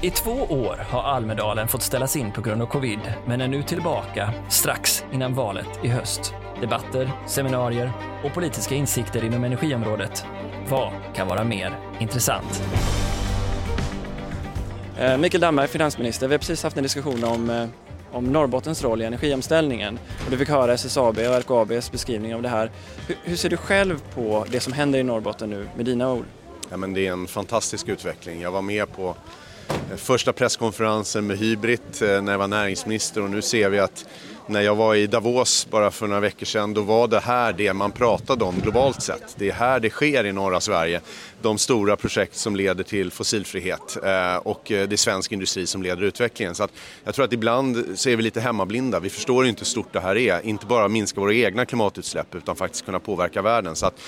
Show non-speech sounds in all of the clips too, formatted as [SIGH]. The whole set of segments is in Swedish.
I två år har Almedalen fått ställas in på grund av covid, men är nu tillbaka strax innan valet i höst. Debatter, seminarier och politiska insikter inom energiområdet. Vad kan vara mer intressant? Eh, Mikael Damberg, finansminister. Vi har precis haft en diskussion om, eh, om Norrbottens roll i energiomställningen. Och du fick höra SSAB och LKABs beskrivning av det här. Hur, hur ser du själv på det som händer i Norrbotten nu med dina ord? Ja, men det är en fantastisk utveckling. Jag var med på Eh, första presskonferensen med Hybrid eh, när jag var näringsminister och nu ser vi att när jag var i Davos bara för några veckor sedan, då var det här det man pratade om globalt sett. Det är här det sker i norra Sverige. De stora projekt som leder till fossilfrihet eh, och det är svensk industri som leder utvecklingen. Så att jag tror att ibland så är vi lite hemmablinda. Vi förstår inte hur stort det här är. Inte bara minska våra egna klimatutsläpp utan faktiskt kunna påverka världen. Så att,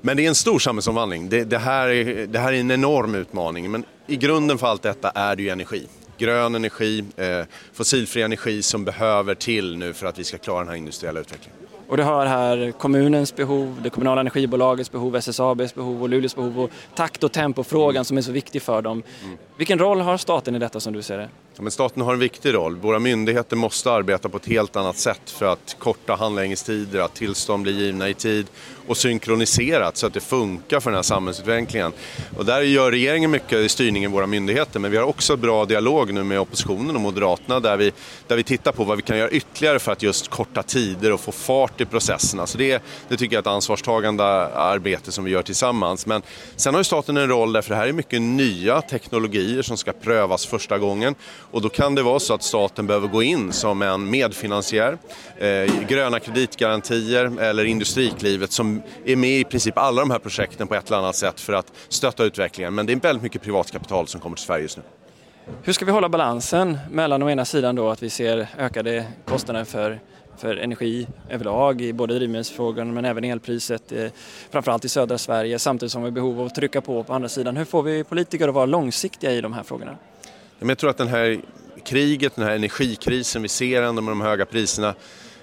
men det är en stor samhällsomvandling. Det, det, här är, det här är en enorm utmaning. Men i grunden för allt detta är det ju energi grön energi, eh, fossilfri energi som behöver till nu för att vi ska klara den här industriella utvecklingen. Och du hör här kommunens behov, det kommunala energibolagets behov, SSABs behov och Luleås behov och takt och tempofrågan mm. som är så viktig för dem. Mm. Vilken roll har staten i detta som du ser det? Ja, men staten har en viktig roll. Våra myndigheter måste arbeta på ett helt annat sätt för att korta handläggningstider, att tillstånd blir givna i tid och synkroniserat så att det funkar för den här samhällsutvecklingen. Och där gör regeringen mycket i styrningen i våra myndigheter men vi har också bra dialog nu med oppositionen och Moderaterna där vi, där vi tittar på vad vi kan göra ytterligare för att just korta tider och få fart i processerna. Så det, det tycker jag är ett ansvarstagande arbete som vi gör tillsammans. Men sen har ju staten en roll därför det här är mycket nya teknologier som ska prövas första gången och då kan det vara så att staten behöver gå in som en medfinansiär, eh, gröna kreditgarantier eller Industriklivet som är med i princip alla de här projekten på ett eller annat sätt för att stötta utvecklingen. Men det är väldigt mycket privatkapital som kommer till Sverige just nu. Hur ska vi hålla balansen mellan å ena sidan då att vi ser ökade kostnader för för energi överlag i både drivmedelsfrågan men även elpriset, eh, framförallt i södra Sverige samtidigt som vi har behov av att trycka på på andra sidan. Hur får vi politiker att vara långsiktiga i de här frågorna? Jag tror att den här kriget, den här energikrisen vi ser ändå med de höga priserna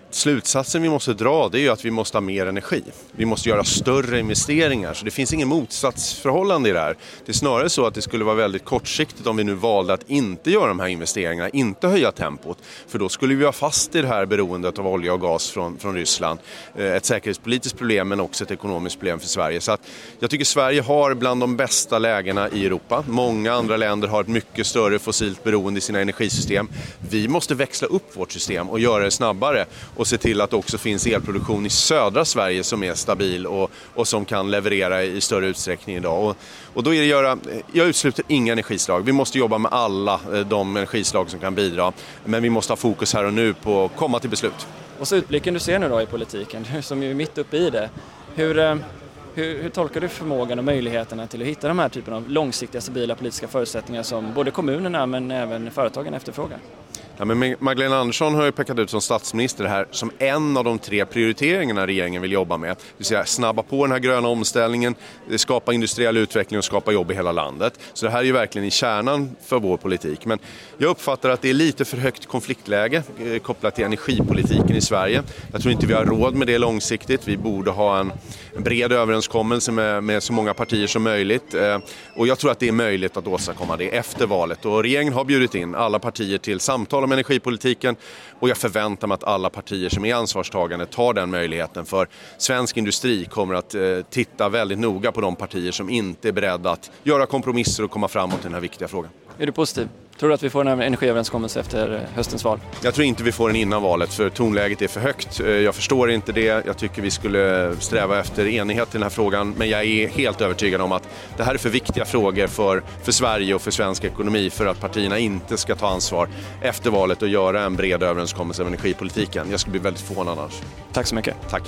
Slutsatsen vi måste dra det är ju att vi måste ha mer energi. Vi måste göra större investeringar. Så det finns ingen motsatsförhållande i det här. Det är snarare så att det skulle vara väldigt kortsiktigt om vi nu valde att inte göra de här investeringarna, inte höja tempot. För då skulle vi vara fast i det här beroendet av olja och gas från, från Ryssland. Eh, ett säkerhetspolitiskt problem men också ett ekonomiskt problem för Sverige. Så att jag tycker Sverige har bland de bästa lägena i Europa. Många andra länder har ett mycket större fossilt beroende i sina energisystem. Vi måste växla upp vårt system och göra det snabbare och se till att det också finns elproduktion i södra Sverige som är stabil och, och som kan leverera i större utsträckning idag. Och, och då är det göra, jag utesluter inga energislag. Vi måste jobba med alla eh, de energislag som kan bidra. Men vi måste ha fokus här och nu på att komma till beslut. Och så utblicken du ser nu då i politiken, [LAUGHS] som är mitt uppe i det. Hur, eh, hur, hur, tolkar du förmågan och möjligheterna till att hitta de här typen av långsiktiga stabila politiska förutsättningar som både kommunerna men även företagen efterfrågar? Ja, men Magdalena Andersson har ju pekat ut som statsminister det här som en av de tre prioriteringarna regeringen vill jobba med. Det vill säga snabba på den här gröna omställningen, eh, skapa industriell utveckling och skapa jobb i hela landet. Så det här är ju verkligen i kärnan för vår politik. Men jag uppfattar att det är lite för högt konfliktläge eh, kopplat till energipolitiken i Sverige. Jag tror inte vi har råd med det långsiktigt. Vi borde ha en bred överenskommelse med, med så många partier som möjligt. Eh, och jag tror att det är möjligt att åstadkomma det efter valet. Och regeringen har bjudit in alla partier till samtal om energipolitiken och jag förväntar mig att alla partier som är ansvarstagande tar den möjligheten för svensk industri kommer att eh, titta väldigt noga på de partier som inte är beredda att göra kompromisser och komma framåt i den här viktiga frågan. Är du positiv? Tror du att vi får en energiöverenskommelse efter höstens val? Jag tror inte vi får den innan valet för tonläget är för högt. Eh, jag förstår inte det. Jag tycker vi skulle sträva efter enighet i den här frågan. Men jag är helt övertygad om att det här är för viktiga frågor för, för Sverige och för svensk ekonomi för att partierna inte ska ta ansvar efter valet och göra en bred överenskommelse om energipolitiken. Jag skulle bli väldigt förvånad annars. Tack så mycket. Tack.